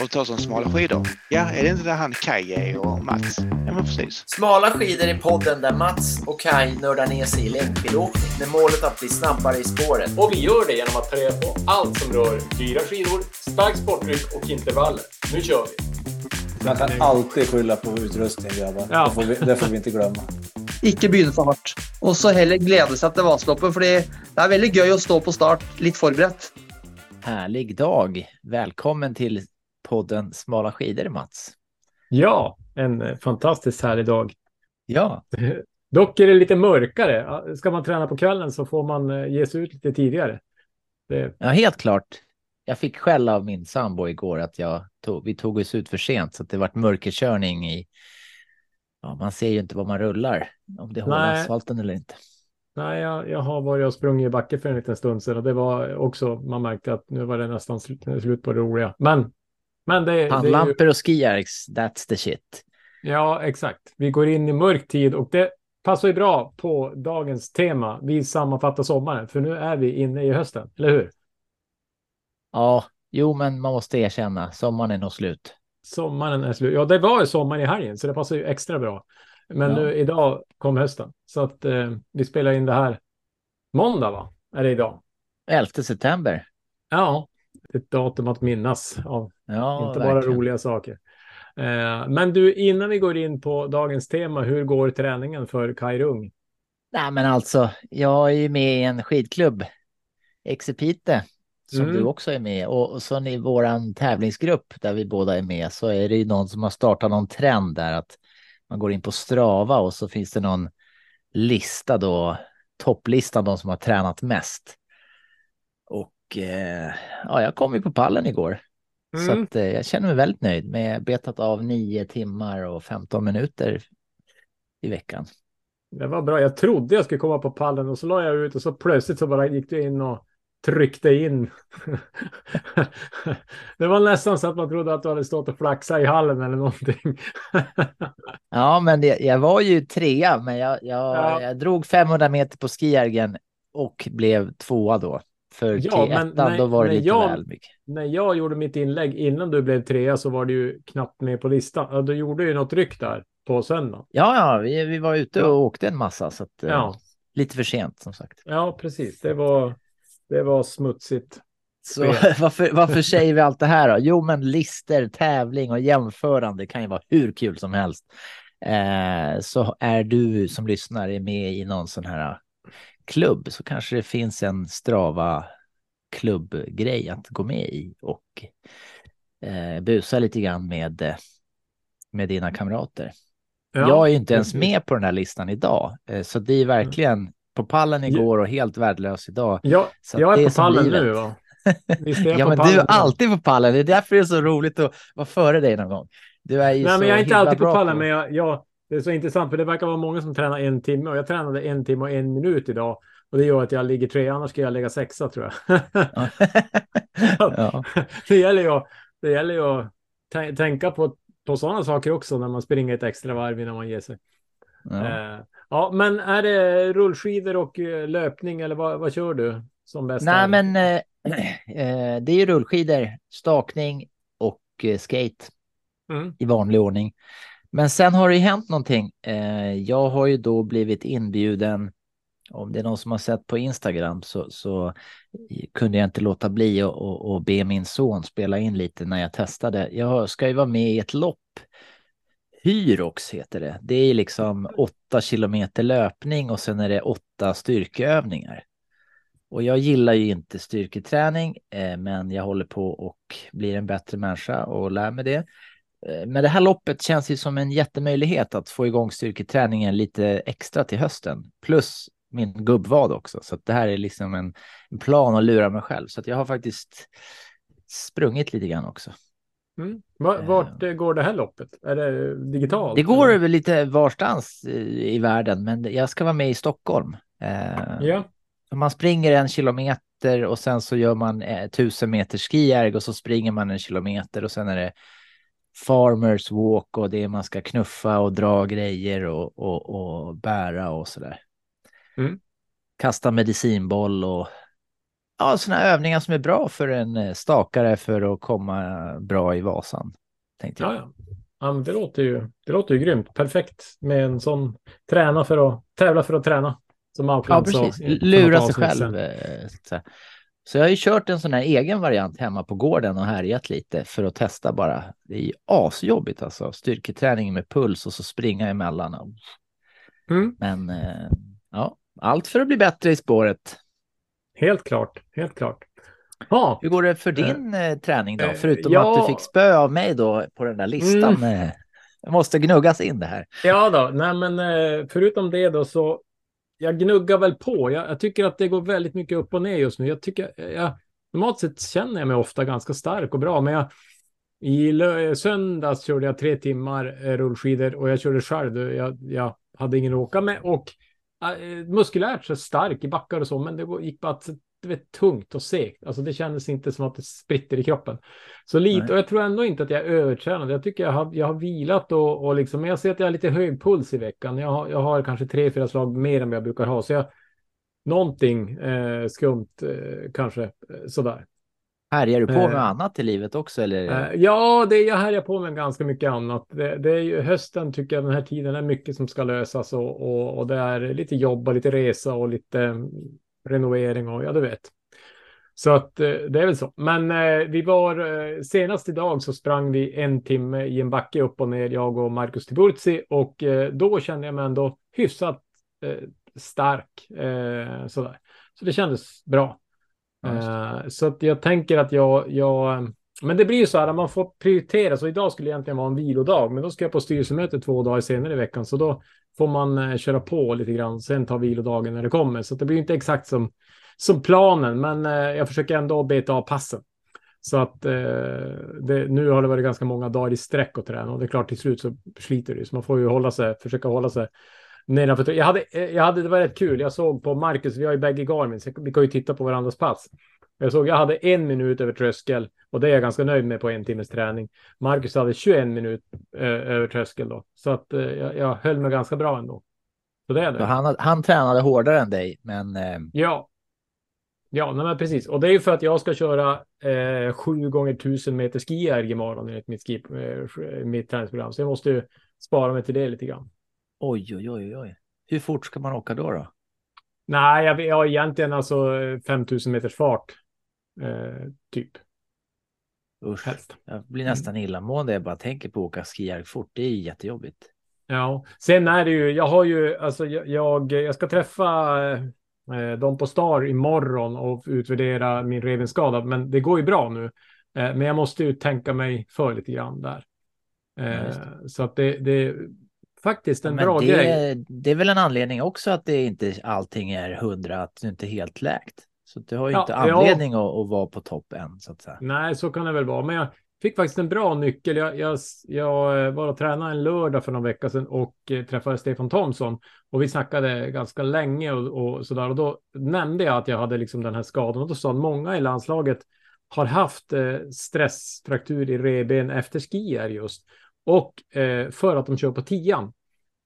och tar som smala skidor. Ja, är det inte där han Kaj är och Mats? Ja, men precis. Smala skidor i podden där Mats och Kai nördar ner sig i längdskidåkning med målet att bli snabbare i spåret. Och vi gör det genom att ta reda på allt som rör dyra skidor, stark sportdryck och intervaller. Nu kör vi! Man kan alltid skylla på utrustning grabbar. Ja. Det, får vi, det får vi inte glömma. Ikke begynne for hardt. Og så heller glede seg til Vasaloppet, fordi det er veldig gøy å stå på start litt forberedt. Härlig dag. Välkommen till podden Smala skidor, Mats. Ja, en eh, fantastiskt härlig dag. Ja, Dock är det lite mörkare. Ska man träna på kvällen så får man eh, ge sig ut lite tidigare. Det, ja helt klart. Jag fick skäll av min sambo igår att jag tog, vi tog oss ut för sent så att det vart mörkerkörning i. Ja, man ser ju inte vad man rullar, om det håller Nej. asfalten eller inte. nej, jag, jag har varit och sprungit i backe för en liten stund sedan och det var också, man märkte att nu var det nästan slut, slut på det roliga. Men, men det, det är ju, Pannlampor och skijärks, that's the shit. Ja, exakt. Vi går in i mörk tid och det passar ju bra på dagens tema. Vi sammanfattar sommaren, för nu är vi inne i hösten, eller hur? Ja, jo, men man måste erkänna, sommaren är nog slut. Sommaren är slut. Ja, det var ju sommar i helgen, så det passar ju extra bra. Men Ja. nu idag kom hösten, så att eh, vi spelar in det här måndag, va? Är det idag? 11 september. Ja, ett datum att minnas av Ja, inte bara verkligen. roliga saker. Eh, men du, innan vi går in på dagens tema, hur går träningen för Kai Rung? Nej, men alltså, jag är ju med i en skidklubb, Exipite, som Mm. du också är med och, och så i våran tävlingsgrupp där vi båda är med så är det ju någon som har startat någon trend där att man går in på Strava och så finns det någon lista då, topplistan de som har tränat mest. Eh, ja, jag kom ju på pallen igår. Så Mm. att, eh, jag känner mig väldigt nöjd med betat av 9 timmar och 15 minuter i veckan. Det var bra. Jag trodde jag skulle komma på pallen och så la jag ut och så plötsligt så bara gick du in och tryckte in. det var nästan så att man trodde att du hade stått och flaxat i hallen eller någonting. Ja, men det, jag var ju trea, men jag, jag, Ja. jag drog 500 meter på skijärgen och blev tvåa då. För Ja, till men ettan, nej, då var det lite jag- väl mycket. När jag gjorde mitt inlägg innan du blev trea så var du ju knappt med på listan. Ja, du gjorde ju något ryck där på söndag. Ja, ja, vi, vi var ute och åkte en massa, så att, eh, Ja, lite för sent som sagt. ja precis. Det var, det var smutsigt. Så varför, varför säger vi allt det här då? Jo, men lister, tävling och jämförande kan ju vara hur kul som helst. Eh, så är du som lyssnar med i någon sån här klubb så kanske det finns en Strava klubbgrej att gå med i och eh, busa lite grann med, eh, med dina kamrater. Ja, jag är ju inte ens med på den här listan idag, eh, så det är verkligen på pallen igår och helt värdelös idag. Så jag är på pallen livet. nu va? Ja, på men du är alltid på pallen. Det är därför det är så roligt att vara före dig någon gång. Du är ju Nej, men jag är inte alltid på pallen, men jag, jag, det är så intressant för det verkar vara många som tränar en timme och jag tränade en timme och en minut idag och det gör att jag ligger tre, annars ska jag lägga sexa tror jag. Ja. ja. det gäller ju att, det gäller ju att tä- tänka på, på sådana saker också när man springer ett extra varv innan man ger sig. Ja. Eh, ja, men är det rullskidor och eh, löpning eller vad, vad kör du som bäst? Nej, men eh, eh, det är ju rullskidor, stakning och eh, skate Mm. i vanlig ordning. Men sen har det ju hänt någonting. Eh, jag har ju då blivit inbjuden. Om det är någon som har sett på Instagram så, så kunde jag inte låta bli att och, och be min son spela in lite när jag testade. Jag ska ju vara med i ett lopp. Hyrox heter det. Det är liksom åtta kilometer löpning och sen är det åtta styrkeövningar. Och jag gillar ju inte styrketräning, eh, men jag håller på och blir en bättre människa och lär mig det. Eh, Men det här loppet känns ju som en jättemöjlighet att få igång styrketräningen lite extra till hösten. Plus min gubbvad också. Så det här är liksom en, en plan att lura mig själv. Så att jag har faktiskt sprungit lite grann också. Mm. Va- Vart eh, går det här loppet? Är det digitalt? Det går eller? lite varstans i, i världen, men jag ska vara med i Stockholm. Ja, Så Man springer en kilometer och sen så gör man eh, tusen meter skijärg och så springer man en kilometer och sen är det farmers walk och det man ska knuffa och dra grejer och, och, och bära och sådär. Mm. Kasta medicinboll och ja, sådana övningar som är bra för en eh, stakare för att komma bra i Vasan. Tänkte jag. Ja, ja. det, låter ju, det låter ju grymt. Perfekt med en sån träna för att tävla för att träna. Som Ja, precis. Lura sig själv. Eh, Så, jag har ju kört en sån här egen variant hemma på gården och härjat lite för att testa bara. Det är ju asjobbigt alltså. Styrketräning med puls och så springa emellan. Mm. Men eh, ja, allt för att bli bättre i spåret. Helt klart, helt klart. Ja, Hur går det för din eh, träning då? eh, Förutom ja. att du fick spö av mig då på den där listan. Eh, det måste gnuggas in det här. Ja då, nej men eh, förutom det då så jag gnuggar väl på. Jag, jag tycker att det går väldigt mycket upp och ner just nu. Jag tycker, jag, normalt sett känner jag mig ofta ganska stark och bra, men jag, i lö- söndags körde jag tre timmar eh, rullskidor och jag körde själv. Jag, jag hade ingen att åka med och äh, muskulärt så stark i backar och så, men det gick bara att det var tungt och segt. Alltså det kändes inte som att det spritter i kroppen. Så lite, Nej. och jag tror ändå inte att jag är övertränad. Jag tycker jag har, jag har vilat och, och liksom, men jag ser att jag har lite hög puls i veckan. Jag har, jag har kanske tre, fyra slag mer än vad jag brukar ha. Så jag, någonting eh, skumt eh, kanske eh, sådär. Härjar du på Eh. med annat i livet också? Eller? Eh, ja, det, jag härjar på med ganska mycket annat. Det, det är ju, hösten tycker jag den här tiden är mycket som ska lösas och, och, och det är lite jobb och lite resa och lite renovering och ja, du vet. Så att eh, det är väl så. Men eh, vi var eh, senast idag så sprang vi en timme i en backe upp och ner, jag och Marcus Tiburzi och eh, då kände jag mig ändå hyfsat eh, stark. Eh, sådär. Så det kändes bra. Ja, så att jag tänker att jag, jag, men det blir ju så här, man får prioritera. Så idag skulle egentligen vara en vilodag, men då ska jag på styrelsemöte två dagar senare i veckan, så då får man eh, köra på lite grann, sen ta vilodagen när det kommer. Så det blir inte exakt som, som planen, men eh, jag försöker ändå beta av passen. Så att eh, det, nu har det varit ganska många dagar i sträck att träna och det är klart till slut så sliter det ju. Så man får ju hålla sig, försöka hålla sig nedanför. Jag hade, eh, jag hade, det var rätt kul. Jag såg på Marcus, vi har ju bägge Garmin, så vi kan ju titta på varandras pass. Jag såg, jag hade en minut över tröskel och det är jag ganska nöjd med på en timmes träning. Marcus hade 21 minut eh, över tröskel då, så att eh, jag, jag höll mig ganska bra ändå. Så det är det. han, han tränade hårdare än dig, men eh, Ja. Ja, nej, men precis. Och det är ju för att jag ska köra eh, sju gånger tusen meter skijärg imorgon enligt mitt, ski, eh, mitt träningsprogram. Så jag måste ju spara mig till det lite grann. oj, oj, oj, oj. Hur fort ska man åka då? då? Nej, jag, jag har egentligen alltså eh, 5000 meters fart. Eh, typ. Usch, Helst. jag blir nästan illamående. Jag bara tänker på att åka skijärg fort. Det är jättejobbigt. Ja, sen är det ju, jag har ju, alltså jag, jag, ska träffa eh, dem på Star imorgon och utvärdera min revbensskada, men det går ju bra nu. Eh, men jag måste ju tänka mig för lite grann där. Ja, Eh, just så att det, det är faktiskt en Men bra det, grej. det är väl en anledning också att det inte allting är hundra, att du inte är helt läkt. Så du har ju Ja, inte ja. anledning att, att vara på topp än, så att säga. Nej, så kan det väl vara. Men jag fick faktiskt en bra nyckel. Jag, jag, jag var och tränade en lördag för någon vecka sedan och eh, träffade Stefan Thomsson. Och vi snackade ganska länge och, och sådär. Och då nämnde jag att jag hade liksom den här skadan. Och då sa han många i landslaget har haft eh, stressfraktur i revben efter skier just. Och eh, för att de kör på tian.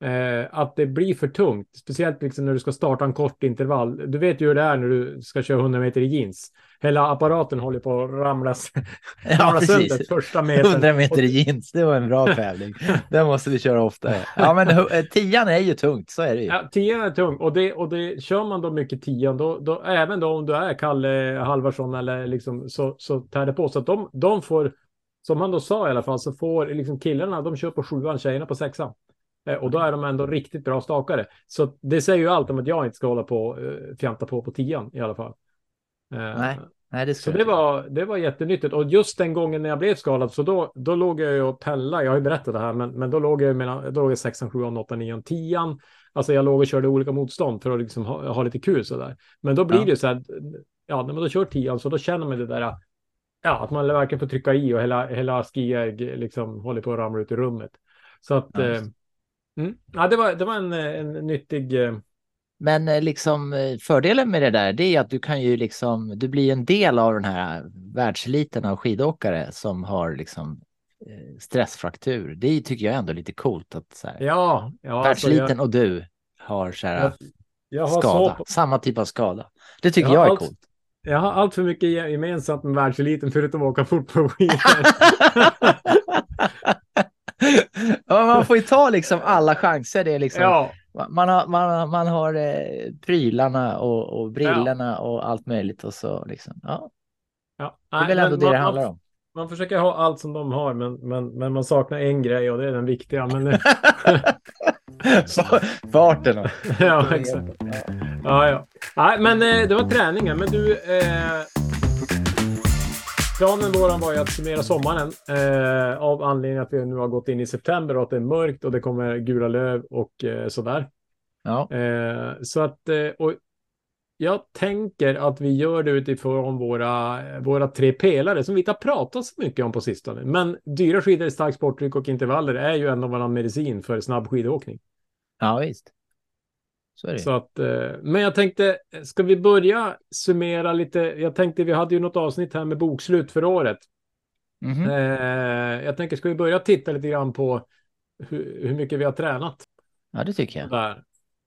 Eh, att det blir för tungt, speciellt liksom när du ska starta en kort intervall. Du vet ju hur det är när du ska köra 100 meter i jeans. Hela apparaten håller på att ramlas, Ja, ramla sönder första metern. 100 meter i jeans, det var en bra tävling. Den måste vi köra oftare. Ja, men eh, tian är ju tungt, så är det ju. Ja, tian är tung och det, och det kör man då mycket tian, då, då, även då om du är Kalle Halvarsson eller liksom så, så tär det på. Så att de, de får, som han då sa i alla fall, så får liksom killarna, de kör på sjuan, tjejerna på sexan. Eh, Och då är de ändå riktigt bra stakare. Så det säger ju allt om att jag inte ska hålla på eh, fjanta på på tian i alla fall. Eh, Nej, Nej, det Så det var, det var jättenyttigt. Och just den gången när jag blev skadad, så då, då låg jag ju och pellade. Jag har ju berättat det här, men, men då låg jag mellan, då låg jag 6, 7, 8, 9, 10. Alltså jag låg och körde olika motstånd för att liksom ha, ha lite kul sådär. Men då blir Ja. det så här, ja, när man då kör 10, så då känner man det där, ja, att man verkligen får trycka i och hela, hela skijärg liksom håller på att ramla ut i rummet. Så att, Ja, eh, mm, ja, det var, det var en, en nyttig, eh, Men eh, liksom eh, fördelen med det där, det är att du kan ju liksom, du blir en del av den här världseliten av skidåkare som har liksom stressfraktur. Det tycker jag ändå är lite coolt att så här, ja, ja, alltså, världseliten jag, och du har så här jag, jag har skada, så, samma typ av skada. Det tycker Ja, jag är allt- coolt. Jag har allt för mycket ge- gemensamt med världseliten förutom att åka fort på skidor. Ja, man får ju ta liksom alla chanser. Det är liksom, ja, Man har, man man har eh, prylarna och, och brillorna och allt möjligt och så liksom. Ja, ja. det är väl ändå det man, det handlar om. man försöker ha allt som de har, men, men, men man saknar en grej och det är den viktiga. Men, Farten. ja, exakt. Ja, ja. Nej, men eh, det var träningen. Men du, eh, planen våran var ju att summera sommaren eh, av anledning att vi nu har gått in i september och att det är mörkt och det kommer gula löv och eh, sådär. Ja, Eh, så att, eh, och jag tänker att vi gör det utifrån våra, våra tre pelare som vi inte har pratat så mycket om på sistone. Men dyra skidor, starkt sporttryck och intervaller är ju ändå våran medicin för snabb skidåkning. ja visst. Så. Så att, eh, men jag tänkte, ska vi börja summera lite? Jag tänkte, vi hade ju något avsnitt här med bokslut för året. Mhm. Eh, jag tänker, ska vi börja titta lite grann på hur, hur mycket vi har tränat? Ja, det tycker jag. Där.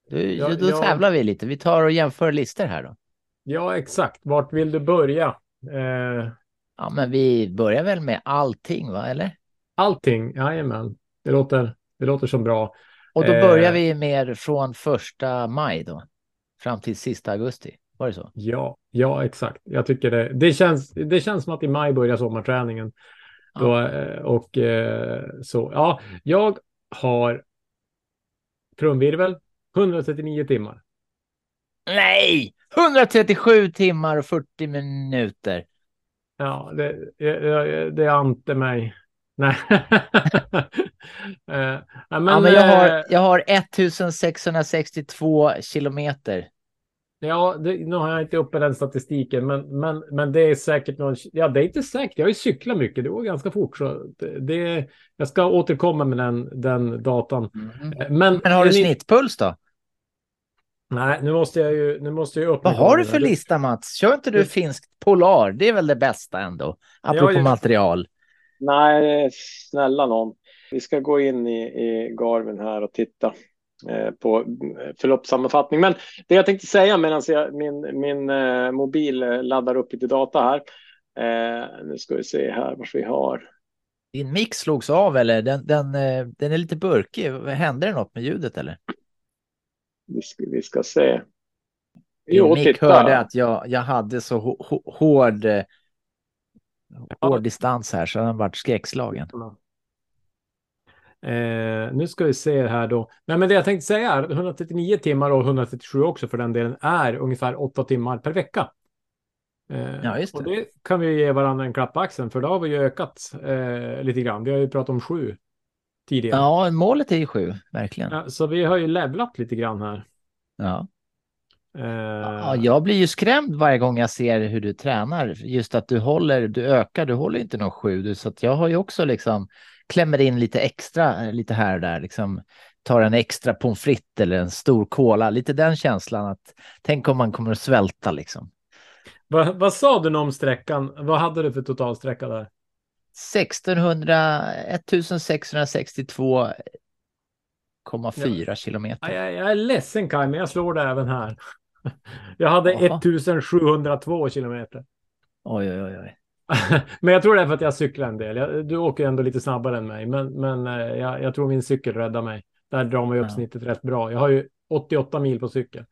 Då, Ja, då ja. tävlar vi lite. Vi tar och jämför listor här då. Ja, exakt. Vart vill du börja? Eh, Ja, men vi börjar väl med allting, va? Eller? allting, jajamän. Det låter, det låter som bra. Och då Eh. börjar vi med från första maj då. Fram till sista augusti. Var det så? Ja, ja, exakt. Jag tycker det. Det känns, det känns som att i maj börjar sommarträningen. Då, eh, och eh, så, ja, jag har trumvirvel 139 timmar. Nej! 137 timmar och 40 minuter. Ja, det, det, det ante mig. Nej. Eh, men, ja, men jag, eh, har, jag har 1662 kilometer. Ja, det, nu har jag inte uppe den statistiken, men, men, men det är säkert någon... Ja, det är inte säkert. Jag har ju cyklat mycket. Det går ganska fort. Så det, det, jag ska återkomma med den, den datan. Eh, Men, Men har du ni- snittpuls då? Nej, nu måste jag ju... Nu måste jag upp Vad har du för lista Mats? Kör inte du Det- finsk Polar? Det är väl det bästa ändå? Apropå ja. material. Nej, snälla någon. Vi ska gå in i, i Garmin här och titta eh, på förloppssammanfattning. Men det jag tänkte säga medan jag, min, min eh, mobil eh, laddar upp lite data här. Eh, nu ska vi se här vad vi har. Din mix slogs av eller? Den, den, eh, den är lite burkig. Hände det något med ljudet eller? Vi ska, vi ska se. Din Jo, mick titta. hörde att jag, jag hade så hå- hå- hård, eh, hård distans här så den vart skräckslagen. Eh, nu ska vi se här då. Nej, men det jag tänkte säga är 139 timmar och 137 också för den delen är ungefär 8 timmar per vecka. Eh, Ja, just Och det. det kan vi ge varandra en klapp på axeln för då har vi ju ökat eh, lite grann. Vi har ju pratat om sju tidigare. Ja, målet är ju sju, verkligen. Ja, så vi har ju levlat lite grann här. Ja. Eh, Ja, jag blir ju skrämd varje gång jag ser hur du tränar. Just att du håller, du ökar, du håller inte någon sju. Så jag har ju också liksom klämmer in lite extra, eh, lite här och där, liksom tar en extra pommes frites eller en stor cola. Lite den känslan att tänk om man kommer att svälta liksom. vad, vad sa du om sträckan? Vad hade du för totalsträcka där? 1600, 1662,4 kilometer. Ja, jag, jag är ledsen Kaj, men jag slår det även här. Jag hade Jaha. 1702 kilometer. Oj, oj, oj. men jag tror det är för att jag cyklar en del. Jag, du åker ändå lite snabbare än mig, men, men eh, jag, jag tror min cykel räddar mig. Där drar man ju upp Ja. snittet rätt bra. Jag har ju 88 mil på cykel.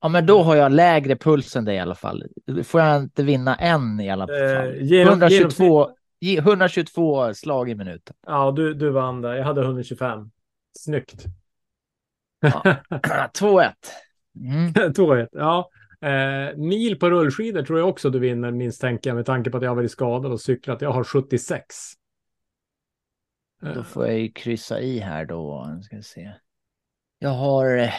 Ja, men då har jag lägre puls än dig i alla fall. Får jag inte vinna en i alla fall? Eh, genom- 122, ge- 122 slag i minuten. Ja, du, du vann där. Jag hade 125. Snyggt. 2-1. Mm. 2-1. Ja. Eh, mil på rullskidor tror jag också du vinner, minst tänker jag, med tanke på att jag har varit skadad och cyklat. Jag har 76. Eh, Då får jag ju kryssa i här då. Ska se. Jag har eh,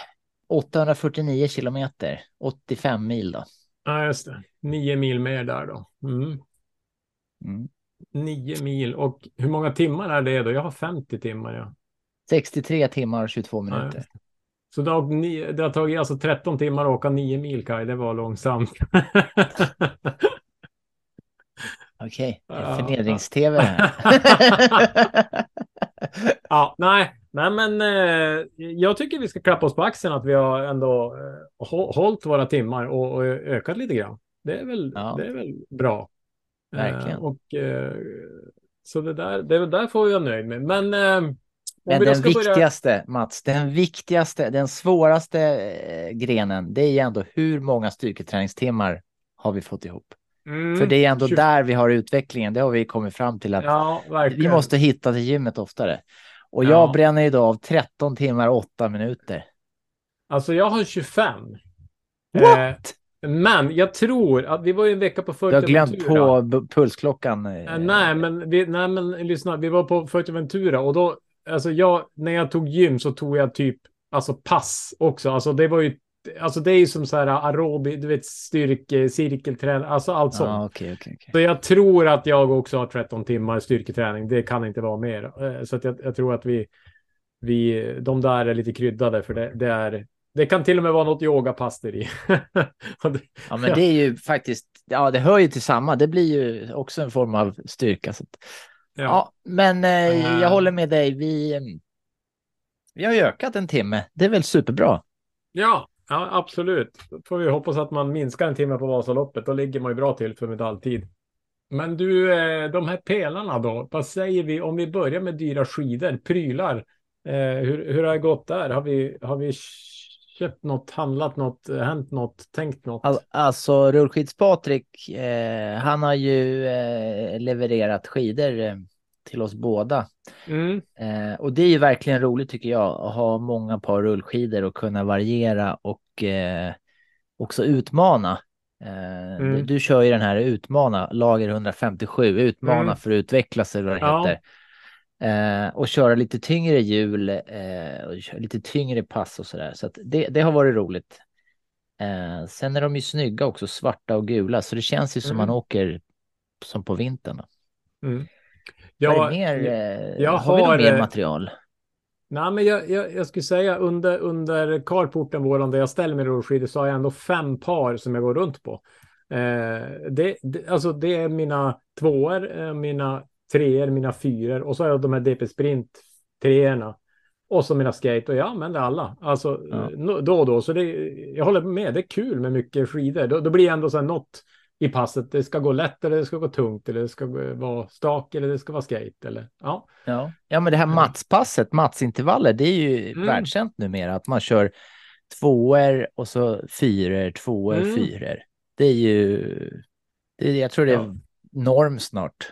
849 kilometer, 85 mil då. Ja, just det. 9 mil mer där då. Mm. Mm. 9 mil. Och hur många timmar är det då? Jag har 50 timmar, ja. 63 timmar och 22 Ja, minuter. Så det har, ni- det har tagit alltså 13 timmar att åka 9 mil, Kaj. Det var långsamt. Okej, Ja. förnedrings-tv här. ja, nej, nej, men eh, jag tycker vi ska klappa oss på axeln att vi har ändå eh, hå- hållit våra timmar och, och ökat lite grann. Det är väl, Ja. det är väl bra. Verkligen. Eh, och, eh, så det där, det där får jag nöjd med. Men, eh, Men den ska börja- viktigaste, Mats, den viktigaste, den svåraste eh, grenen, det är ändå hur många styrketräningstimmar har vi fått ihop? Mm, För det är ändå 20 där vi har utvecklingen. Det har vi kommit fram till att Ja, vi måste hitta till gymmet oftare. Och Ja. jag bränner idag av 13 timmar 8 minuter. Alltså jag har 25. What? Eh, men jag tror att vi var ju en vecka på Du har glömt Fuerteventura. på pulsklockan. eh, Eh, Nej, men, vi, nej, men lyssna, vi var på Fuerteventura och då, alltså jag, när jag tog gym så tog jag typ, alltså pass också. Alltså det var ju, alltså det är ju som så här aerobi, du vet styrke, cirkelträning, alltså allt sånt. Ja, okej, okej, okej. Så jag tror att jag också har 13 timmar styrketräning. Det kan inte vara mer. Eh, Så att jag, jag tror att vi, vi, de där är lite kryddade för det, det är, det kan till och med vara något yogapass där i. Ja, men det är ju faktiskt, ja, det hör ju till samma. Det blir ju också en form av styrka. Så ja. ja. men eh, Eh. jag håller med dig. Vi, eh, vi har ökat en timme. Det är väl superbra. Ja, ja, absolut. Då får vi hoppas att man minskar en timme på Vasaloppet. Då ligger man ju bra till för medaljtid. Men du, eh, de här pelarna då? Vad säger vi om vi börjar med dyra skidor, prylar? Eh, hur, hur har det gått där? Har vi, har vi köpt något, handlat något, eh, hänt något, tänkt något? Al- Alltså rullskids-Patrik, eh, han har ju eh, levererat skidor eh, till oss båda. Mm, Eh, och det är ju verkligen roligt tycker jag att ha många par rullskidor och kunna variera och också utmana. Mm. du, du kör ju den här utmana, lager 157, utmana Mm. för att utvecklas eller vad det Ja. heter. Eh, och köra lite tyngre hjul eh, och lite tyngre pass och sådär. Så att det, det har varit roligt. Eh, sen är de ju snygga också, svarta och gula, så det känns ju som Mm. man åker som på vintern. mm. Jag, mer? Eh, jag har vi något mer eh, material? Nej, men jag, jag, jag skulle säga under, under carporten våran där jag ställer mig rullskidor så har jag ändå fem par som jag går runt på. Eh, det, det, alltså det är mina tvåor, eh, mina treor, mina fyror och så har jag de här DP Sprint treorna. Och så mina skate och jag använder alla. Alltså Ja. då och då. Så det, jag håller med, det är kul med mycket skidor. Då, då blir det ändå så här något i passet. Det ska gå lätt eller det ska gå tungt eller det ska vara stak eller det ska vara skate. Eller, ja. Ja. ja, men det här Matspasset, Matsintervaller, det är ju Mm. världskänt numera. Att man kör tvåor och så fyror, tvåor, Mm. fyror. Det är ju, det jag tror det är Ja. norm snart.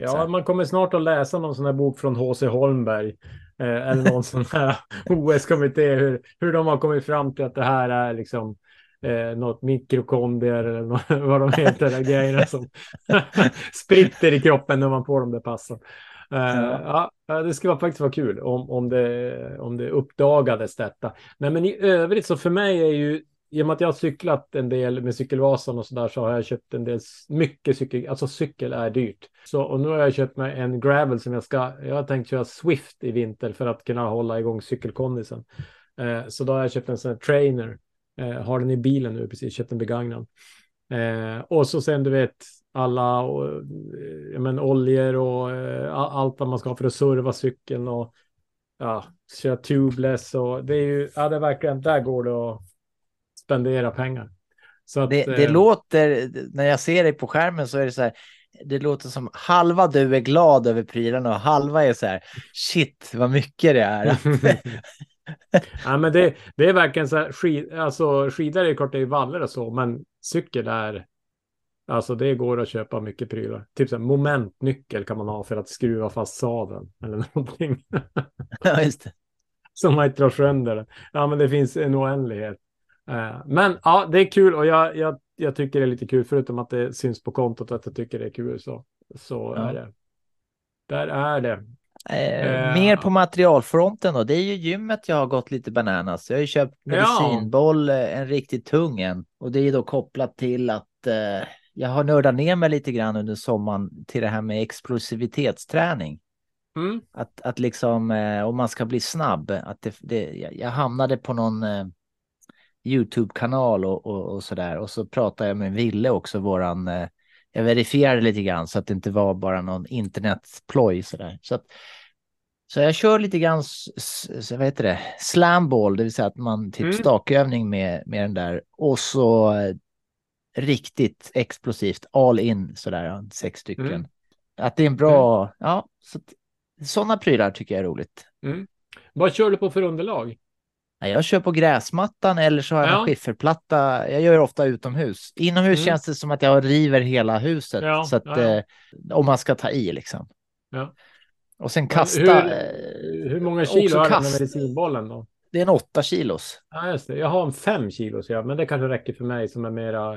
Ja, man kommer snart att läsa någon sån här bok från H.C. Holmberg. Eh, eller någon sån här OS-kommitté. Hur, hur de har kommit fram till att det här är liksom eh, något mikrokondrier eller nå- vad de heter, de grejerna som spritter i kroppen när man får de där passen. Eh, ja. ja, det skulle faktiskt vara kul om, om, det, om det uppdagades detta. Nej, men i övrigt så för mig är ju i och med att jag har cyklat en del med cykelvasan och så där så har jag köpt en del mycket cykel. Alltså cykel är dyrt. Så och nu har jag köpt mig en gravel som jag ska. Jag har tänkt köra Swift i vinter för att kunna hålla igång cykelkondisen. Eh, så då har jag köpt en sån här trainer. Eh, har den i bilen nu precis. Köpt en begagnad. Eh, och så sen du vet alla och, eh, men, oljor och eh, allt vad man ska ha för att serva cykeln och ja, köra tubeless och det är ju, ja det är verkligen, där går det att spendera pengar. Så att, Det, det eh, låter, när jag ser dig på skärmen så är det så här, det låter som halva du är glad över prylarna och halva är så här, shit vad mycket det är. ja, men det, det är verkligen så här, skid, alltså skidor är klart det är vallar och så, men cykel är, alltså det går att köpa mycket prylar. Typ så här, momentnyckel kan man ha för att skruva fast sadeln eller någonting. ja, just det. som man inte drar sönder den. Ja, men det finns en oändlighet. Eh, Men ja, det är kul och jag, jag, jag tycker det är lite kul, förutom att det syns på kontot att jag tycker det är kul så, så Ja. är det. Där är det. Eh, Eh, mer på materialfronten då. Det är ju gymmet jag har gått lite bananas. Jag har ju köpt Ja. medicinboll, eh, en riktigt tung en. Och det är ju då kopplat till att eh, jag har nördat ner mig lite grann under sommaren till det här med explosivitetsträning. Mm. Att, att liksom, eh, om man ska bli snabb, att det, det, jag, jag hamnade på någon eh, YouTube-kanal och, och, och sådär. Och så pratade jag med Ville också, våran, eh, jag verifierade lite grann så att det inte var bara någon internetploj sådär. Så, att, så jag kör lite grann, s- s- vad heter det, slamball, det vill säga att man typ Mm. stakövning med, med den där. Och så riktigt explosivt, all in sådär, sex stycken. Mm. Att det är en bra, ja, så sådana prylar tycker jag är roligt. Vad kör du på för underlag? Ja, Jag kör på gräsmattan eller så har jag Ja. en skifferplatta. Jag gör ofta utomhus. Inomhus Mm. känns det som att jag river hela huset. Ja, Så att, ja, ja. Eh, om man ska ta i liksom. Ja. Och sen kasta. Hur, eh, hur många kilo är den kast. med medicinbollen då? Det är en åtta kilos. Ja, just det. Jag har en fem kilo, så jag, men det kanske räcker för mig som är mera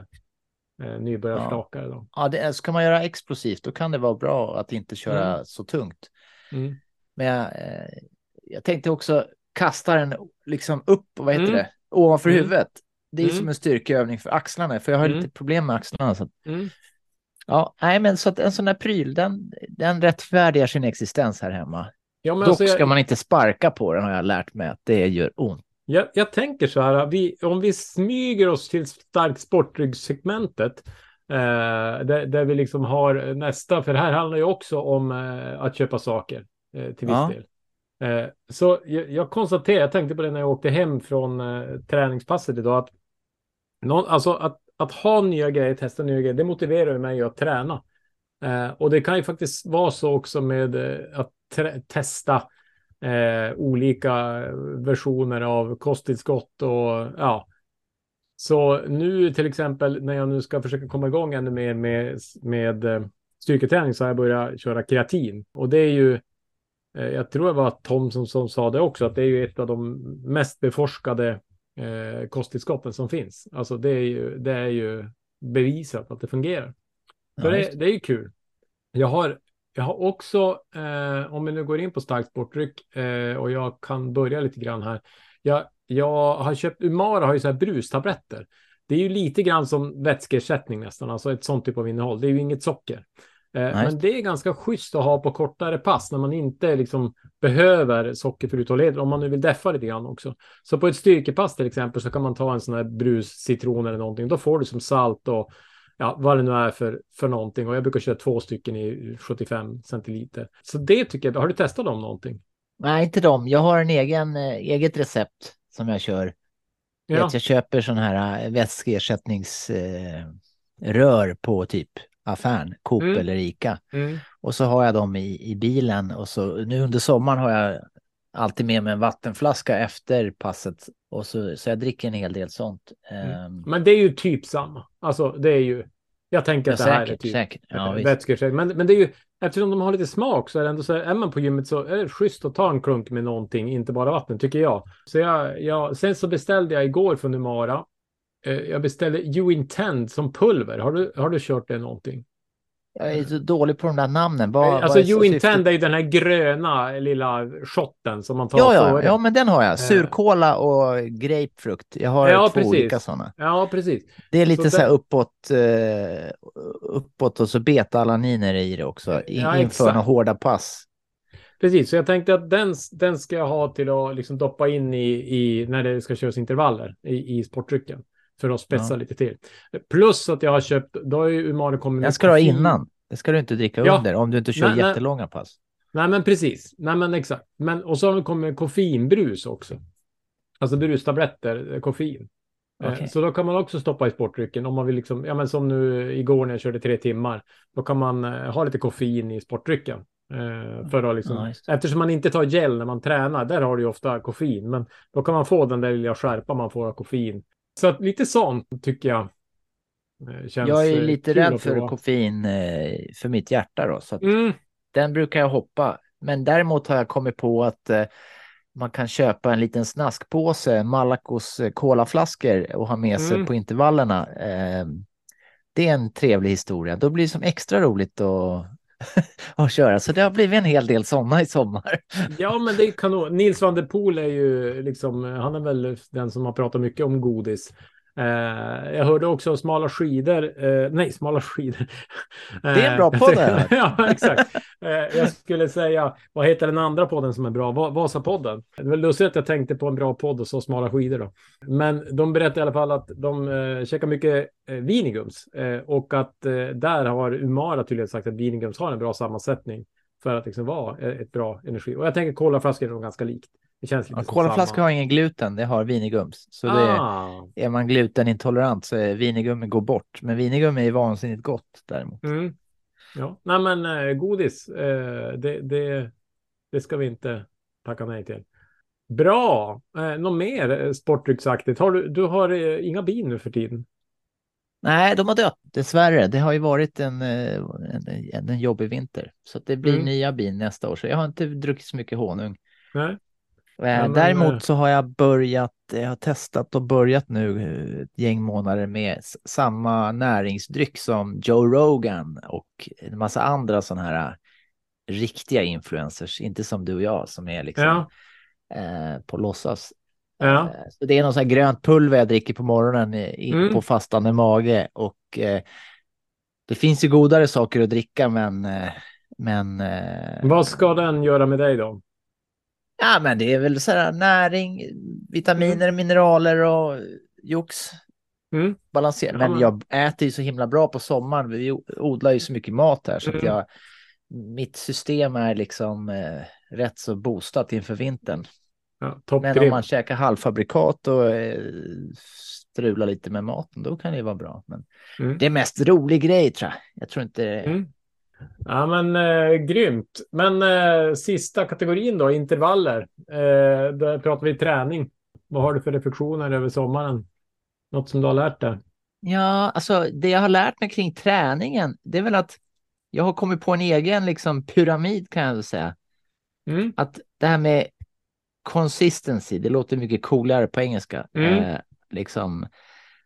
eh, nybörjarstakare. Då. Ja, det, ska man göra explosivt då kan det vara bra att inte köra Mm. så tungt. Mm. Men jag, eh, jag tänkte också kasta den liksom upp, vad heter Mm. det, ovanför Mm. huvudet. Det är Mm. som en styrkeövning för axlarna, för jag har Mm. lite problem med axlarna. Så att, Mm. ja, nej, men så att en sån här pryl, den, den rättfärdigar sin existens här hemma. Ja, Dock alltså, jag, ska man inte sparka på den har jag lärt mig att det gör ont. jag, jag tänker så här, vi, om vi smyger oss till starkt sportryggsegmentet, eh, där, där vi liksom har nästa, för det här handlar ju också om eh, att köpa saker eh, till viss Ja. del. Eh, så jag, jag konstaterar, jag tänkte på det när jag åkte hem från eh, träningspasset idag, att, någon, alltså att, att ha nya grejer, testa nya grejer, det motiverar ju mig att träna. Eh, och det kan ju faktiskt vara så också med eh, att testa eh, olika versioner av kosttillskott och ja. Så nu till exempel när jag nu ska försöka komma igång ännu mer med, med eh, styrketräning så har jag börjat köra kreatin. Och det är ju, jag tror det var Tom som, som sa det också, att det är ju ett av de mest beforskade eh, kosttillskotten som finns. Alltså det är ju, det är ju bevisat att det fungerar. Så Ja, det, det är ju kul. Jag har, jag har också, eh, om vi nu går in på starkt sportdryck eh, och jag kan börja lite grann här. Jag, jag har köpt, Umara har ju så här brustabletter. Det är ju lite grann som vätskeersättning nästan, alltså ett sånt typ av innehåll. Det är ju inget socker. Eh, Nej. men det är ganska schysst att ha på kortare pass när man inte liksom behöver socker för uthållighet, om man nu vill deffa lite grann också. Så på ett styrkepass till exempel så kan man ta en sån här brus, citron eller någonting. Då får du som salt och ja, vad det nu är för, för någonting. Och jag brukar köra två stycken i 75 centiliter. Så det tycker jag, har du testat dem någonting? Nej, inte dem. Jag har en egen, eh, eget recept som jag kör. Ja, jag köper sån här eh, vätskeersättningsrör eh, rör på typ affären, Coop Mm. eller Ica. mm. Och så har jag dem i, i bilen och så nu under sommaren har jag alltid med mig en vattenflaska efter passet. Och så, så jag dricker en hel del sånt. Ehm, men det är ju typ samma. Alltså det är ju, jag tänker ja, att det här är typ säkert. Ja, vätskeersättning. Men, men det är ju, eftersom de har lite smak så är det ändå så här, är man på gymmet så är det schysst att ta en klunk med någonting, inte bara vatten, tycker jag. Så jag, jag sen så beställde jag igår från Umara, eh, jag beställde You Intend som pulver. Har du, har du kört det någonting? Jag är så dålig på de där namnen. Vad, alltså vad You? Intend är ju den här gröna lilla shotten som man tar Ja, ja, ja, men den har jag. Surkola och grapefrukt. Jag har Ja, två precis. olika sådana. Ja, precis. Det är lite Så så, här den- uppåt, eh, uppåt och så beta-alaniner i det också. In, Ja, inför några hårda pass. Precis, så jag tänkte att den, den ska jag ha till att liksom doppa in i, i när det ska köras intervaller i, i sportdrycken. För att spetsa Ja. lite till. Plus att jag har köpt, då har ju Umari kommit Den ska du ha innan. Det ska du inte dricka Ja. under om du inte kör Nej, nej. jättelånga pass. Nej, men precis. Nej, men exakt. Men, och så har det kommit koffeinbrus också. Alltså brustabletter, eh, koffein. Eh, Okej. Så då kan man också stoppa i sportdrycken om man vill liksom, ja men som nu igår när jag körde tre timmar. Då kan man eh, ha lite koffein i sportdrycken. Eh, för att liksom, det. eftersom man inte tar gel när man tränar, där har du ju ofta koffein. Men då kan man få den där lilla skärpa man får av koffein. Så att lite sånt tycker jag eh, känns Jag är eh, lite rädd för koffein eh, för mitt hjärta då. Så Mm, den brukar jag hoppa. Men däremot har jag kommit på att man kan köpa en liten snaskpåse Malacos colaflaskor och ha med sig Mm. på intervallerna. Eh, det är en trevlig historia. Då blir det som extra roligt att, att köra. Så det har blivit en hel del sådana i sommar. Ja, men det är kanon. Nils van der Poel är ju liksom, han är väl den som har pratat mycket om godis. Eh, jag hörde också smala skidor, eh, nej, smala skidor. Det är en bra Eh, podd, här. ja, exakt. Eh, jag skulle säga, vad heter den andra podden som är bra? Va- Vasapodden. Det var lustigt att jag tänkte på en bra podd och så smala skidor då. Men de berättade i alla fall att de eh, käkar mycket eh, vinigums eh, och att där har Umara tydligen sagt att vinigums har en bra sammansättning för att liksom vara ett bra energi. Och jag tänker colaflaskor är nog ganska likt. Det känns lite Ja, samma. har ingen gluten, det har vinigums. Så det, Ah. är man glutenintolerant så är vinigummi går bort. Men vinigummi är vansinnigt gott däremot. Mm. Ja, nej men eh, godis, eh, det, det, det ska vi inte tacka nej till. Bra! Eh, något mer eh, sportdrycksaktigt? Har du, du har eh, inga bin nu för tiden? Nej, de har dött dessvärre. Det har ju varit en, en, en, jobbig vinter. Så det blir Mm. nya bin nästa år. Så jag har inte druckit så mycket honung. Nej. Eh, men, Däremot eh, så har jag börjat, jag har testat och börjat nu eh, ett gäng månader med samma näringsdryck som Joe Rogan och en massa andra sådana här riktiga influencers, inte som du och jag som är liksom Ja. eh, på låtsas. Ja. Så det är någon sån här grönt pulver jag dricker på morgonen i, Mm. på fastande mage och eh, det finns ju godare saker att dricka men men eh, Vad ska den göra med dig då? Ja, men det är väl så här näring, vitaminer, mineraler och jox. Mm. Balanserat. Ja, men jag äter ju så himla bra på sommaren. Vi odlar ju så mycket mat här så att Mm. jag, mitt system är liksom eh, rätt så boostat inför vintern. Ja, Men om man käkar halvfabrikat och eh, strular lite med maten, då kan det vara bra. Men Mm. det är mest rolig grej tror jag. Jag tror inte... Mm. Ja, men eh, grymt. Men eh, sista kategorin då, intervaller. Eh, där pratar vi träning. Vad har du för reflektioner över sommaren? Något som du har lärt dig? Ja, alltså det jag har lärt mig kring träningen, det är väl att jag har kommit på en egen liksom pyramid kan jag väl säga. Mm. Att det här med consistency, det låter mycket coolare på engelska. Mm. Eh, liksom,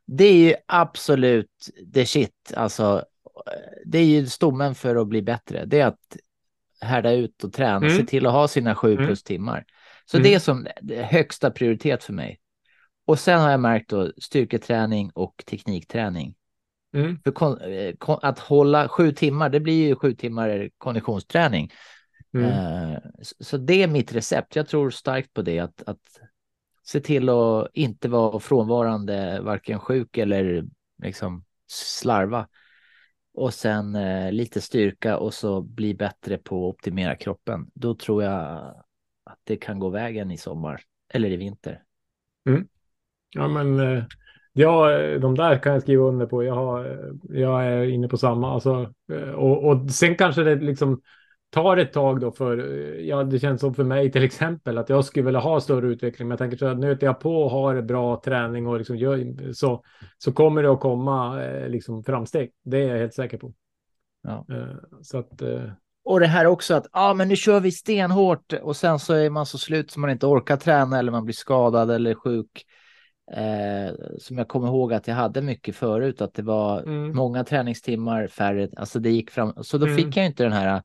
det är ju absolut the shit. Alltså, det är ju stommen för att bli bättre. Det är att härda ut och träna, Mm. se till att ha sina sju Mm. plus timmar. Så Mm. det är som det är högsta prioritet för mig. Och sen har jag märkt då styrketräning och teknikträning. Mm. Kon, eh, kon, att hålla sju timmar, det blir ju sju timmar konditionsträning. Mm. Eh, så- Så det är mitt recept. Jag tror starkt på det, att, att se till att inte vara frånvarande, varken sjuk eller liksom slarva. Och sen eh, lite styrka och så bli bättre på att optimera kroppen. Då tror jag att det kan gå vägen i sommar eller i vinter. Mm. Ja, men eh, ja, de där kan jag skriva under på. Jag, har, eh, jag är inne på samma. Alltså, eh, och, och sen kanske det liksom tar ett tag då för, ja, det känns som för mig till exempel att jag skulle vilja ha större utveckling. Men jag tänker så att nöter jag på och har bra träning och liksom gör, så, så kommer det att komma eh, liksom framsteg. Det är jag helt säker på. Ja. Eh, Så att, eh, Och det här också att ja, men nu kör vi stenhårt och sen så är man så slut så man inte orkar träna eller man blir skadad eller sjuk. Eh, som jag kommer ihåg att jag hade mycket förut, att det var Mm. många träningstimmar, färre, alltså det gick fram. Så då Mm. fick jag inte den här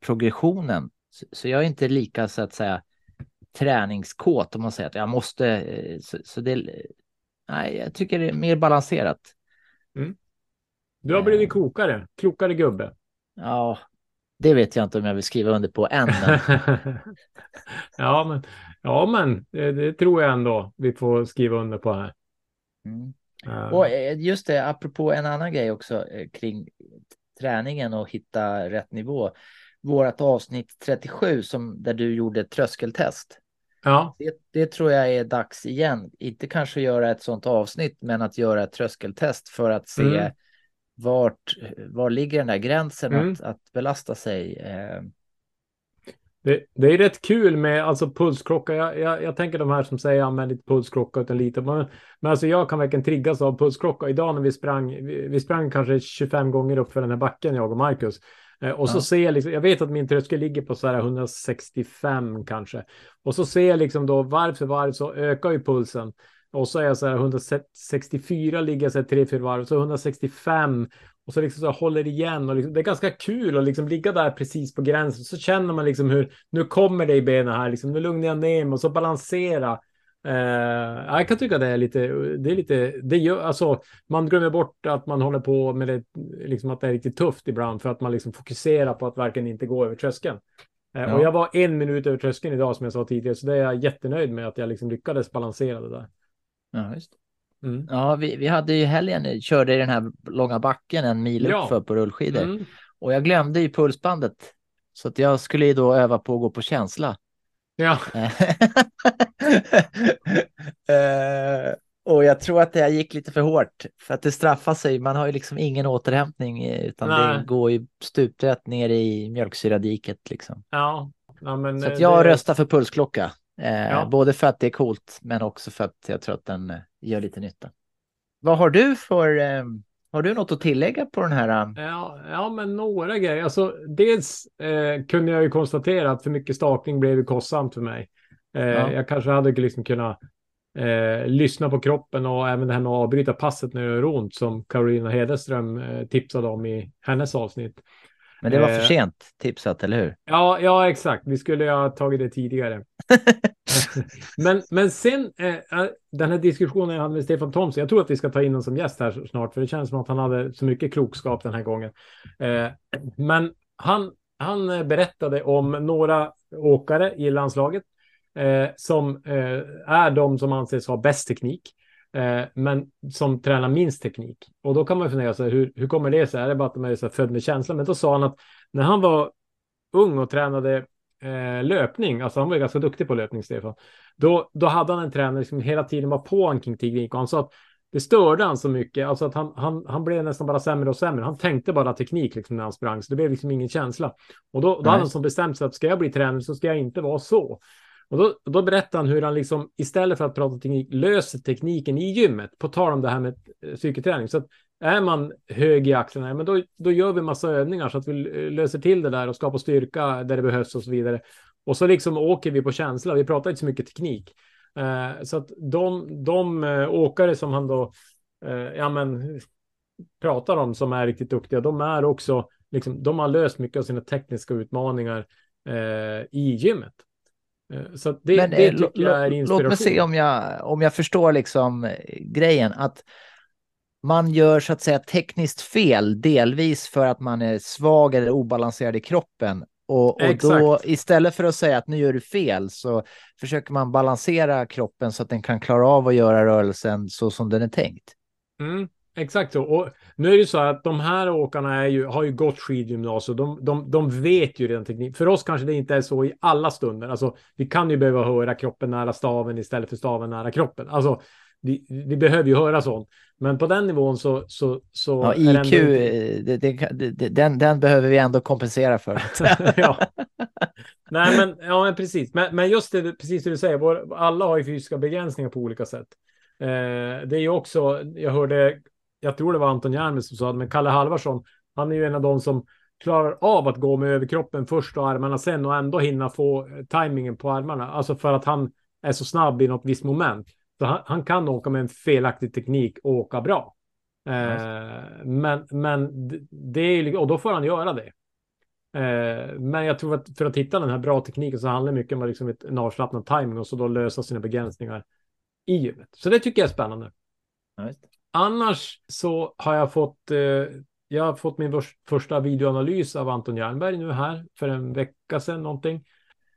progressionen. Så, jag är inte lika så att säga träningskåt om man säger att jag måste. Eh, så, så det, nej, jag tycker det är mer balanserat. du har blivit klokare, klokare gubbe. Ja, det vet jag inte om jag vill skriva under på än. Ja, men, ja, men det, det tror jag ändå vi får skriva under på här. Mm. Eh, Och eh, just det, apropå en annan grej också eh, kring träningen och hitta rätt nivå. Vårat avsnitt 37 som där du gjorde tröskeltest. ja, Det, det tror jag är dags igen. Inte kanske göra ett sådant avsnitt, men att göra ett tröskeltest för att se Mm. vart, var ligger den där gränsen Mm. att, att belasta sig. Eh, det, det är rätt kul med alltså pulsklocka. Jag, jag, jag tänker de här som säger använd inte pulsklocka utan lite. Men, men alltså jag kan verkligen triggas av pulsklocka. Idag när vi sprang, vi, vi sprang kanske 25 gånger upp för den här backen, jag och Marcus. Eh, och så Ja. ser jag liksom, jag vet att min tröskel ligger på så här 165 kanske. Och så ser jag liksom då varv för varv så ökar ju pulsen. Och så är jag så här 164 ligger jag så här 3-4 varv, så 165 och så liksom så håller igen och liksom, det är ganska kul att liksom ligga där precis på gränsen. Så känner man liksom hur nu kommer det i benen här, liksom, nu lugnar jag ner mig och så balansera. Eh, jag kan tycka det är lite, det är lite, det gör, alltså man glömmer bort att man håller på med det, liksom att det är riktigt tufft ibland för att man liksom fokuserar på att verkligen inte gå över tröskeln. Eh, Ja. Och jag var en minut över tröskeln idag som jag sa tidigare, så det är jag jättenöjd med att jag liksom lyckades balansera det där. ja, just. Mm. ja vi, vi hade ju helgen, körde i den här långa backen en mil Ja. uppför på rullskidor. Mm. Och jag glömde ju pulsbandet. Så att jag skulle ju då öva på att gå på känsla. Ja, Eh, och jag tror att det här gick lite för hårt för att det straffar sig. Man har ju liksom ingen återhämtning utan Nej. det går ju stuprätt ner i mjölksyradiket liksom. ja. ja men, Så eh, jag det- röstar för pulsklocka. Eh, Ja. Både för att det är coolt men också för att jag tror att den gör lite nytta. Vad har du för, eh, har du något att tillägga på den här? eh, Ja, ja, men några grejer. Alltså, dels eh, kunde jag ju konstatera att för mycket stakning blev ju kostsamt för mig. Eh, Ja. Jag kanske hade liksom kunnat eh, lyssna på kroppen och även det här med att avbryta passet när det gör ont som Carolina Hederström eh, tipsade om i hennes avsnitt. Men det var Eh. för sent tipsat, eller hur? Ja, ja, exakt. Vi skulle ha tagit det tidigare. men, men sen eh, eh, den här diskussionen jag hade med Stefan Thomsson. Jag tror att vi ska ta in honom som gäst här snart, för det känns som att han hade så mycket klokskap den här gången. Eh, men han, han eh, berättade om några åkare i landslaget eh, som eh, är de som anses ha bäst teknik. Men som tränar minst teknik. Och då kan man fundera så här, hur, hur kommer det sig? Är det bara att de är så född med känsla? Men då sa han att när han var ung och tränade eh, löpning, alltså han var ju ganska duktig på löpning, Stefan, då, då hade han en tränare som hela tiden var på han kring teknik och han sa att det störde han så mycket, alltså att han, han, han blev nästan bara sämre och sämre. Han tänkte bara teknik liksom när han sprang, så det blev liksom ingen känsla. Och då, då hade han som bestämt sig att ska jag bli tränare så ska jag inte vara så. Och då, då berättar han hur han liksom istället för att prata teknik löser tekniken i gymmet, på tal om det här med eh, psyketräning. Så att är man hög i axlarna, ja, men då, då gör vi massa övningar så att vi eh, löser till det där och skapar styrka där det behövs och så vidare. Och så liksom åker vi på känsla. Vi pratar inte så mycket teknik. Eh, så att de, de eh, åkare som han då eh, ja, men, pratar om som är riktigt duktiga, de är också liksom, de har löst mycket av sina tekniska utmaningar eh, i gymmet. Eh, så det, Men, det eh, tycker jag är inspiration. Låt mig se om jag, om jag förstår liksom eh, grejen. Att man gör så att säga tekniskt fel, delvis för att man är svag eller obalanserad i kroppen. Och, och då istället för att säga att nu gör du fel så försöker man balansera kroppen så att den kan klara av att göra rörelsen så som den är tänkt. Mm, exakt så. Och nu är det så att de här åkarna är ju, har ju gått skidgymnasium. De, de, de vet ju redan teknik. För oss kanske det inte är så i alla stunder. Alltså, vi kan ju behöva höra kroppen nära staven istället för staven nära kroppen. Alltså, vi, vi behöver ju höra sånt. Men på den nivån så... så, så Ja, IQ, ändå- det, det- den, den behöver vi ändå kompensera för. ja. Nej, men, ja, men precis. Men, men just det, precis det du säger, vår, alla har ju fysiska begränsningar på olika sätt. Eh, det är ju också, jag hörde, jag tror det var Anton Järnberg som sa det, men Kalle Halvarsson, han är ju en av de som klarar av att gå med överkroppen först och armarna sen och ändå hinna få eh, tajmingen på armarna. Alltså för att han är så snabb i något visst moment. Så han, han kan åka med en felaktig teknik och åka bra. Eh, men, men det är ju, och då får han göra det. Eh, men jag tror att för att hitta den här bra tekniken så handlar det mycket om liksom ett, en avslappnad timing och så då lösa sina begränsningar i gymmet. Så det tycker jag är spännande. Just. Annars så har jag fått, eh, jag har fått min första videoanalys av Anton Jernberg nu här för en vecka sedan någonting.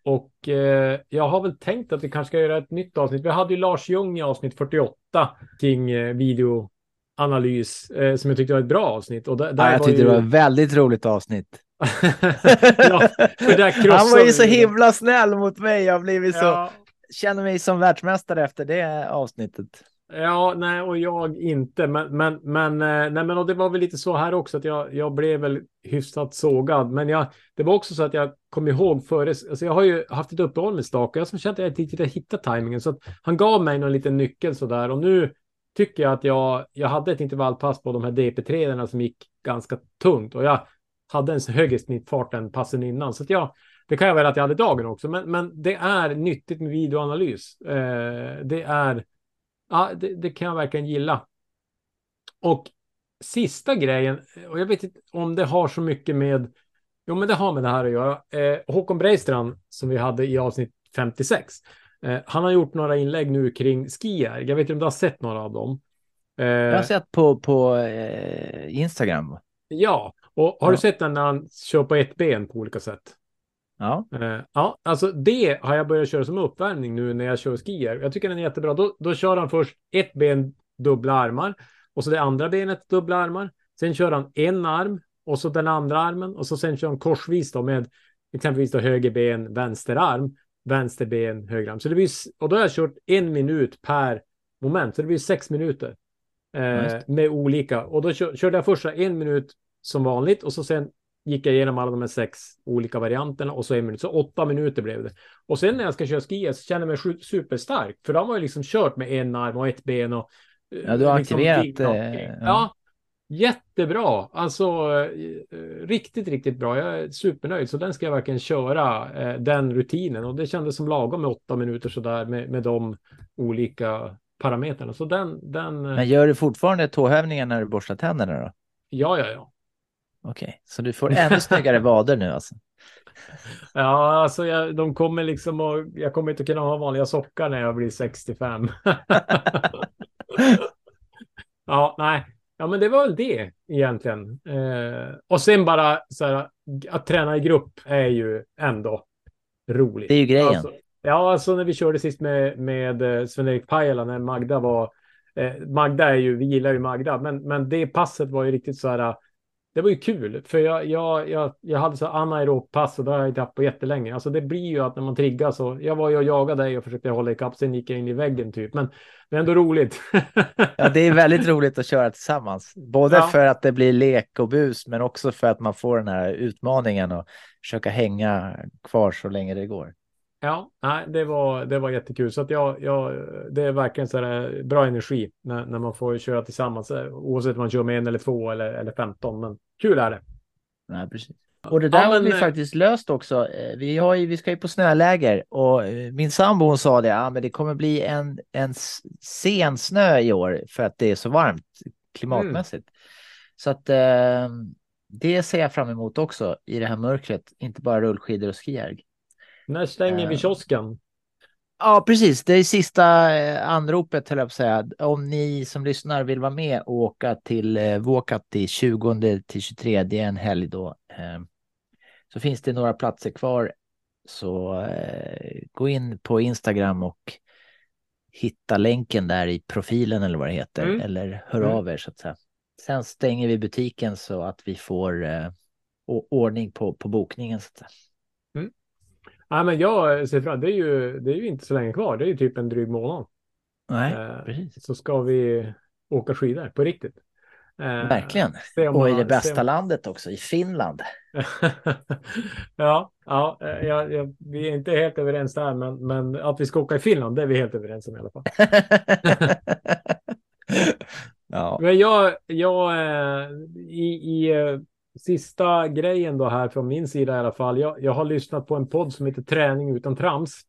Och eh, jag har väl tänkt att vi kanske ska göra ett nytt avsnitt. Vi hade ju Lars Ljung i avsnitt 48 kring eh, videoanalys eh, som jag tyckte var ett bra avsnitt. Och där, där Ja, jag tyckte ju... det var ett väldigt roligt avsnitt. ja, Han var ju så himla snäll mot mig. Jag har blivit så, Ja, känner mig som världsmästare efter det avsnittet. Ja, nej, och jag inte. Men, men, men, eh, nej, men och det var väl lite så här också att jag, jag blev väl hyfsat sågad. Men jag, det var också så att jag kom ihåg före, alltså jag har ju haft ett uppehåll med stak och jag som kände att jag inte riktigt hittade hittat tajmingen. Så att han gav mig någon liten nyckel sådär. och nu tycker jag att jag, jag hade ett intervallpass på de här DP3 som gick ganska tungt och jag hade en högre snittfart än passen innan. Så att jag, det kan jag väl att jag hade dagen också, men, men det är nyttigt med videoanalys. Eh, det är Ja, det, det kan jag verkligen gilla. Och sista grejen, och jag vet inte om det har så mycket med, jo men det har med det här att göra. Eh, Håkon Breistrand som vi hade i avsnitt 56, eh, han har gjort några inlägg nu kring skier. Jag vet inte om du har sett några av dem. Eh, Jag har sett på, på eh, Instagram. Ja, och har Ja. du sett den när han kör på ett ben på olika sätt? Ja, Eh, ja, alltså det har jag börjat köra som uppvärmning nu när jag kör skier. Jag tycker den är jättebra. Då, då kör han först ett ben dubbla armar och så det andra benet dubbla armar. Sen kör han en arm och så den andra armen och så sen kör han korsvis då med exempelvis då höger ben, vänster arm. vänster ben, höger arm. Så det blir, och då har jag kört en minut per moment, så det blir sex minuter. Eh, med olika. Och då körde jag första en minut som vanligt och så sen gick jag igenom alla de här sex olika varianterna och så en minut. Så åtta minuter blev det. Och sen när jag ska köra ski så känner jag mig superstark. För de har ju liksom kört med en arm och ett ben och... Ja, du har liksom aktiverat... Eh, ja. ja. Jättebra, alltså eh, riktigt, riktigt bra. Jag är supernöjd, så den ska jag verkligen köra, eh, den rutinen. Och det kändes som lagom med åtta minuter sådär med, med de olika parametrarna. Så den, den... Men gör du fortfarande tåhävningar när du borstar tänderna då? Ja, ja, ja. Okej, okay. så du får ännu snyggare vader nu alltså? Ja, alltså jag, de kommer liksom och jag kommer inte kunna ha vanliga sockar när jag blir 65. ja, nej, ja, men det var väl det egentligen. Eh, och sen bara så här, att träna i grupp är ju ändå roligt. Det är ju grejen. Alltså, ja, alltså när vi körde sist med, med eh, Sven-Erik Pajala när Magda var eh, Magda är ju, vi gillar ju Magda, men, men det passet var ju riktigt så här det var ju kul, för jag, jag, jag, jag hade så anaerob pass och det har jag inte haft på jättelänge. Alltså det blir ju att när man triggar så, jag var ju och jagade dig och försökte hålla ikapp, sen gick jag in i väggen typ, men det är ändå roligt. ja, det är väldigt roligt att köra tillsammans, både ja. för att det blir lek och bus, men också för att man får den här utmaningen och försöka hänga kvar så länge det går. Ja, nej, det, var, det var jättekul. Så att jag, jag, det är verkligen så här, bra energi när, när man får köra tillsammans. Oavsett om man kör med en eller två eller, eller 15. Men kul är det. Nej, precis. Och det där ja, men, har vi eh, faktiskt löst också. Eh, vi, har ju, vi ska ju på snöläger och eh, min sambo hon sa det, ja, men det kommer bli en, en sen snö i år för att det är så varmt klimatmässigt. Mm. Så att eh, det ser jag fram emot också i det här mörkret, inte bara rullskidor och skijärg. När stänger vi kiosken? Ja, precis. Det är sista eh, anropet, höll jag på att säga. Om ni som lyssnar vill vara med och åka till eh, Vuokatti 20 till 23, det är en helg då. Eh, så finns det några platser kvar. Så eh, gå in på Instagram och hitta länken där i profilen eller vad det heter. Mm. Eller hör mm. av er så att säga. Sen stänger vi butiken så att vi får eh, ordning på, på bokningen. Så att säga. Ja, men jag ser fram det är, ju, det är ju inte så länge kvar. Det är ju typ en dryg månad. Nej, eh, precis. Så ska vi åka skidor på riktigt. Eh, Verkligen. Man, och i det bästa man... landet också, i Finland. ja, ja, eh, ja, ja, vi är inte helt överens där, men, men att vi ska åka i Finland, det är vi helt överens om i alla fall. ja. Men jag, jag eh, i, i eh, sista grejen då här från min sida i alla fall. Jag, jag har lyssnat på en podd som heter Träning utan trams.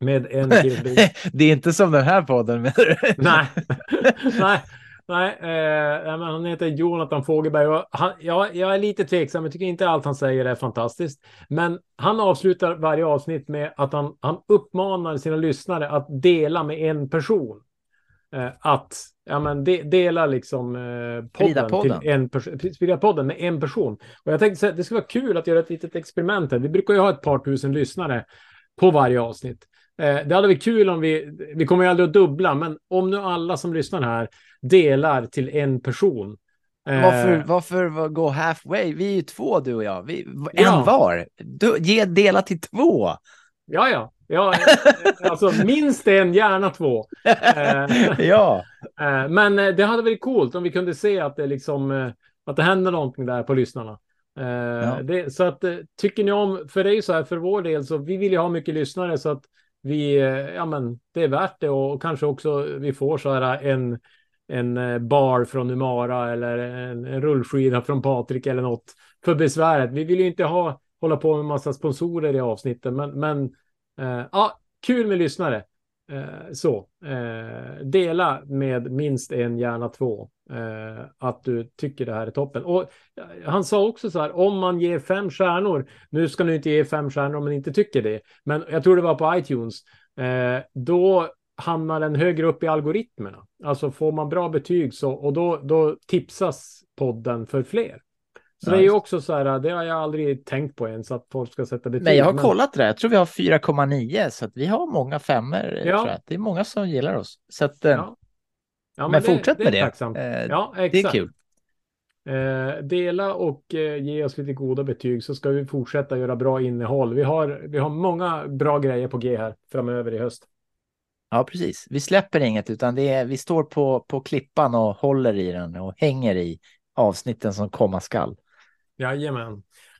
Med en kille. det är inte som den här podden menar du? nej, nej, nej, eh, han heter Jonathan Fogelberg. Han, ja, jag är lite tveksam. Jag tycker inte allt han säger är fantastiskt. Men han avslutar varje avsnitt med att han, han uppmanar sina lyssnare att dela med en person. Eh, att ja, men de, dela liksom eh, podden, podden, till en person, podden med en person. Och jag tänkte att det skulle vara kul att göra ett litet experiment. Här. Vi brukar ju ha ett par tusen lyssnare på varje avsnitt. Eh, det hade varit kul om vi, vi kommer ju aldrig att dubbla, men om nu alla som lyssnar här delar till en person. Eh, varför, varför gå halfway? Vi är ju två du och jag. Vi, en ja. var. Du, ge, dela till två. Ja, ja. Ja, alltså minst en, gärna två. Eh, ja. Eh, men eh, det hade varit coolt om vi kunde se att det liksom att det händer någonting där på lyssnarna. Ja. Det, så att tycker ni om, för det är ju så här för vår del så vi vill ju ha mycket lyssnare så att vi, ja men det är värt det och kanske också vi får så här en, en bar från Umara eller en, en rullskida från Patrik eller något för besväret. Vi vill ju inte ha hålla på med massa sponsorer i avsnitten, men, men Eh, ja, kul med lyssnare. Uh, så, uh, dela med minst en, gärna två, att du tycker det här är toppen. Och han sa också så här, om man ger fem stjärnor, nu ska ni inte ge fem stjärnor om man inte tycker det, men jag tror det var på iTunes, då hamnar den högre upp i algoritmerna. Alltså får man bra betyg så, och då, då tipsas podden för fler. Så det är ju också så här, det har jag aldrig tänkt på ens att folk ska sätta betyg. Men jag har men... kollat det, jag tror vi har 4,9 så att vi har många femmer. Ja. Det är många som gillar oss. Så att, eh, ja. Ja, men, men det, fortsätt det med det. Eh, ja, exakt. Det är kul. Eh, dela och eh, ge oss lite goda betyg så ska vi fortsätta göra bra innehåll. Vi har, vi har många bra grejer på G här framöver i höst. Ja, precis. Vi släpper inget utan det är, vi står på, på klippan och håller i den och hänger i avsnitten som komma skall. Jajamän.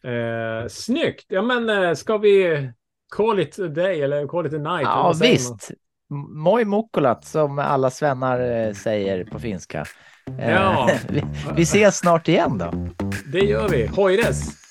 Eh, snyggt. Ja, men eh, ska vi call it a day eller call it a night? Ja, visst. Moi mukkulat som alla svennar eh, säger på finska. Eh, Ja. vi, vi ses snart igen då. Det gör vi. Hojres!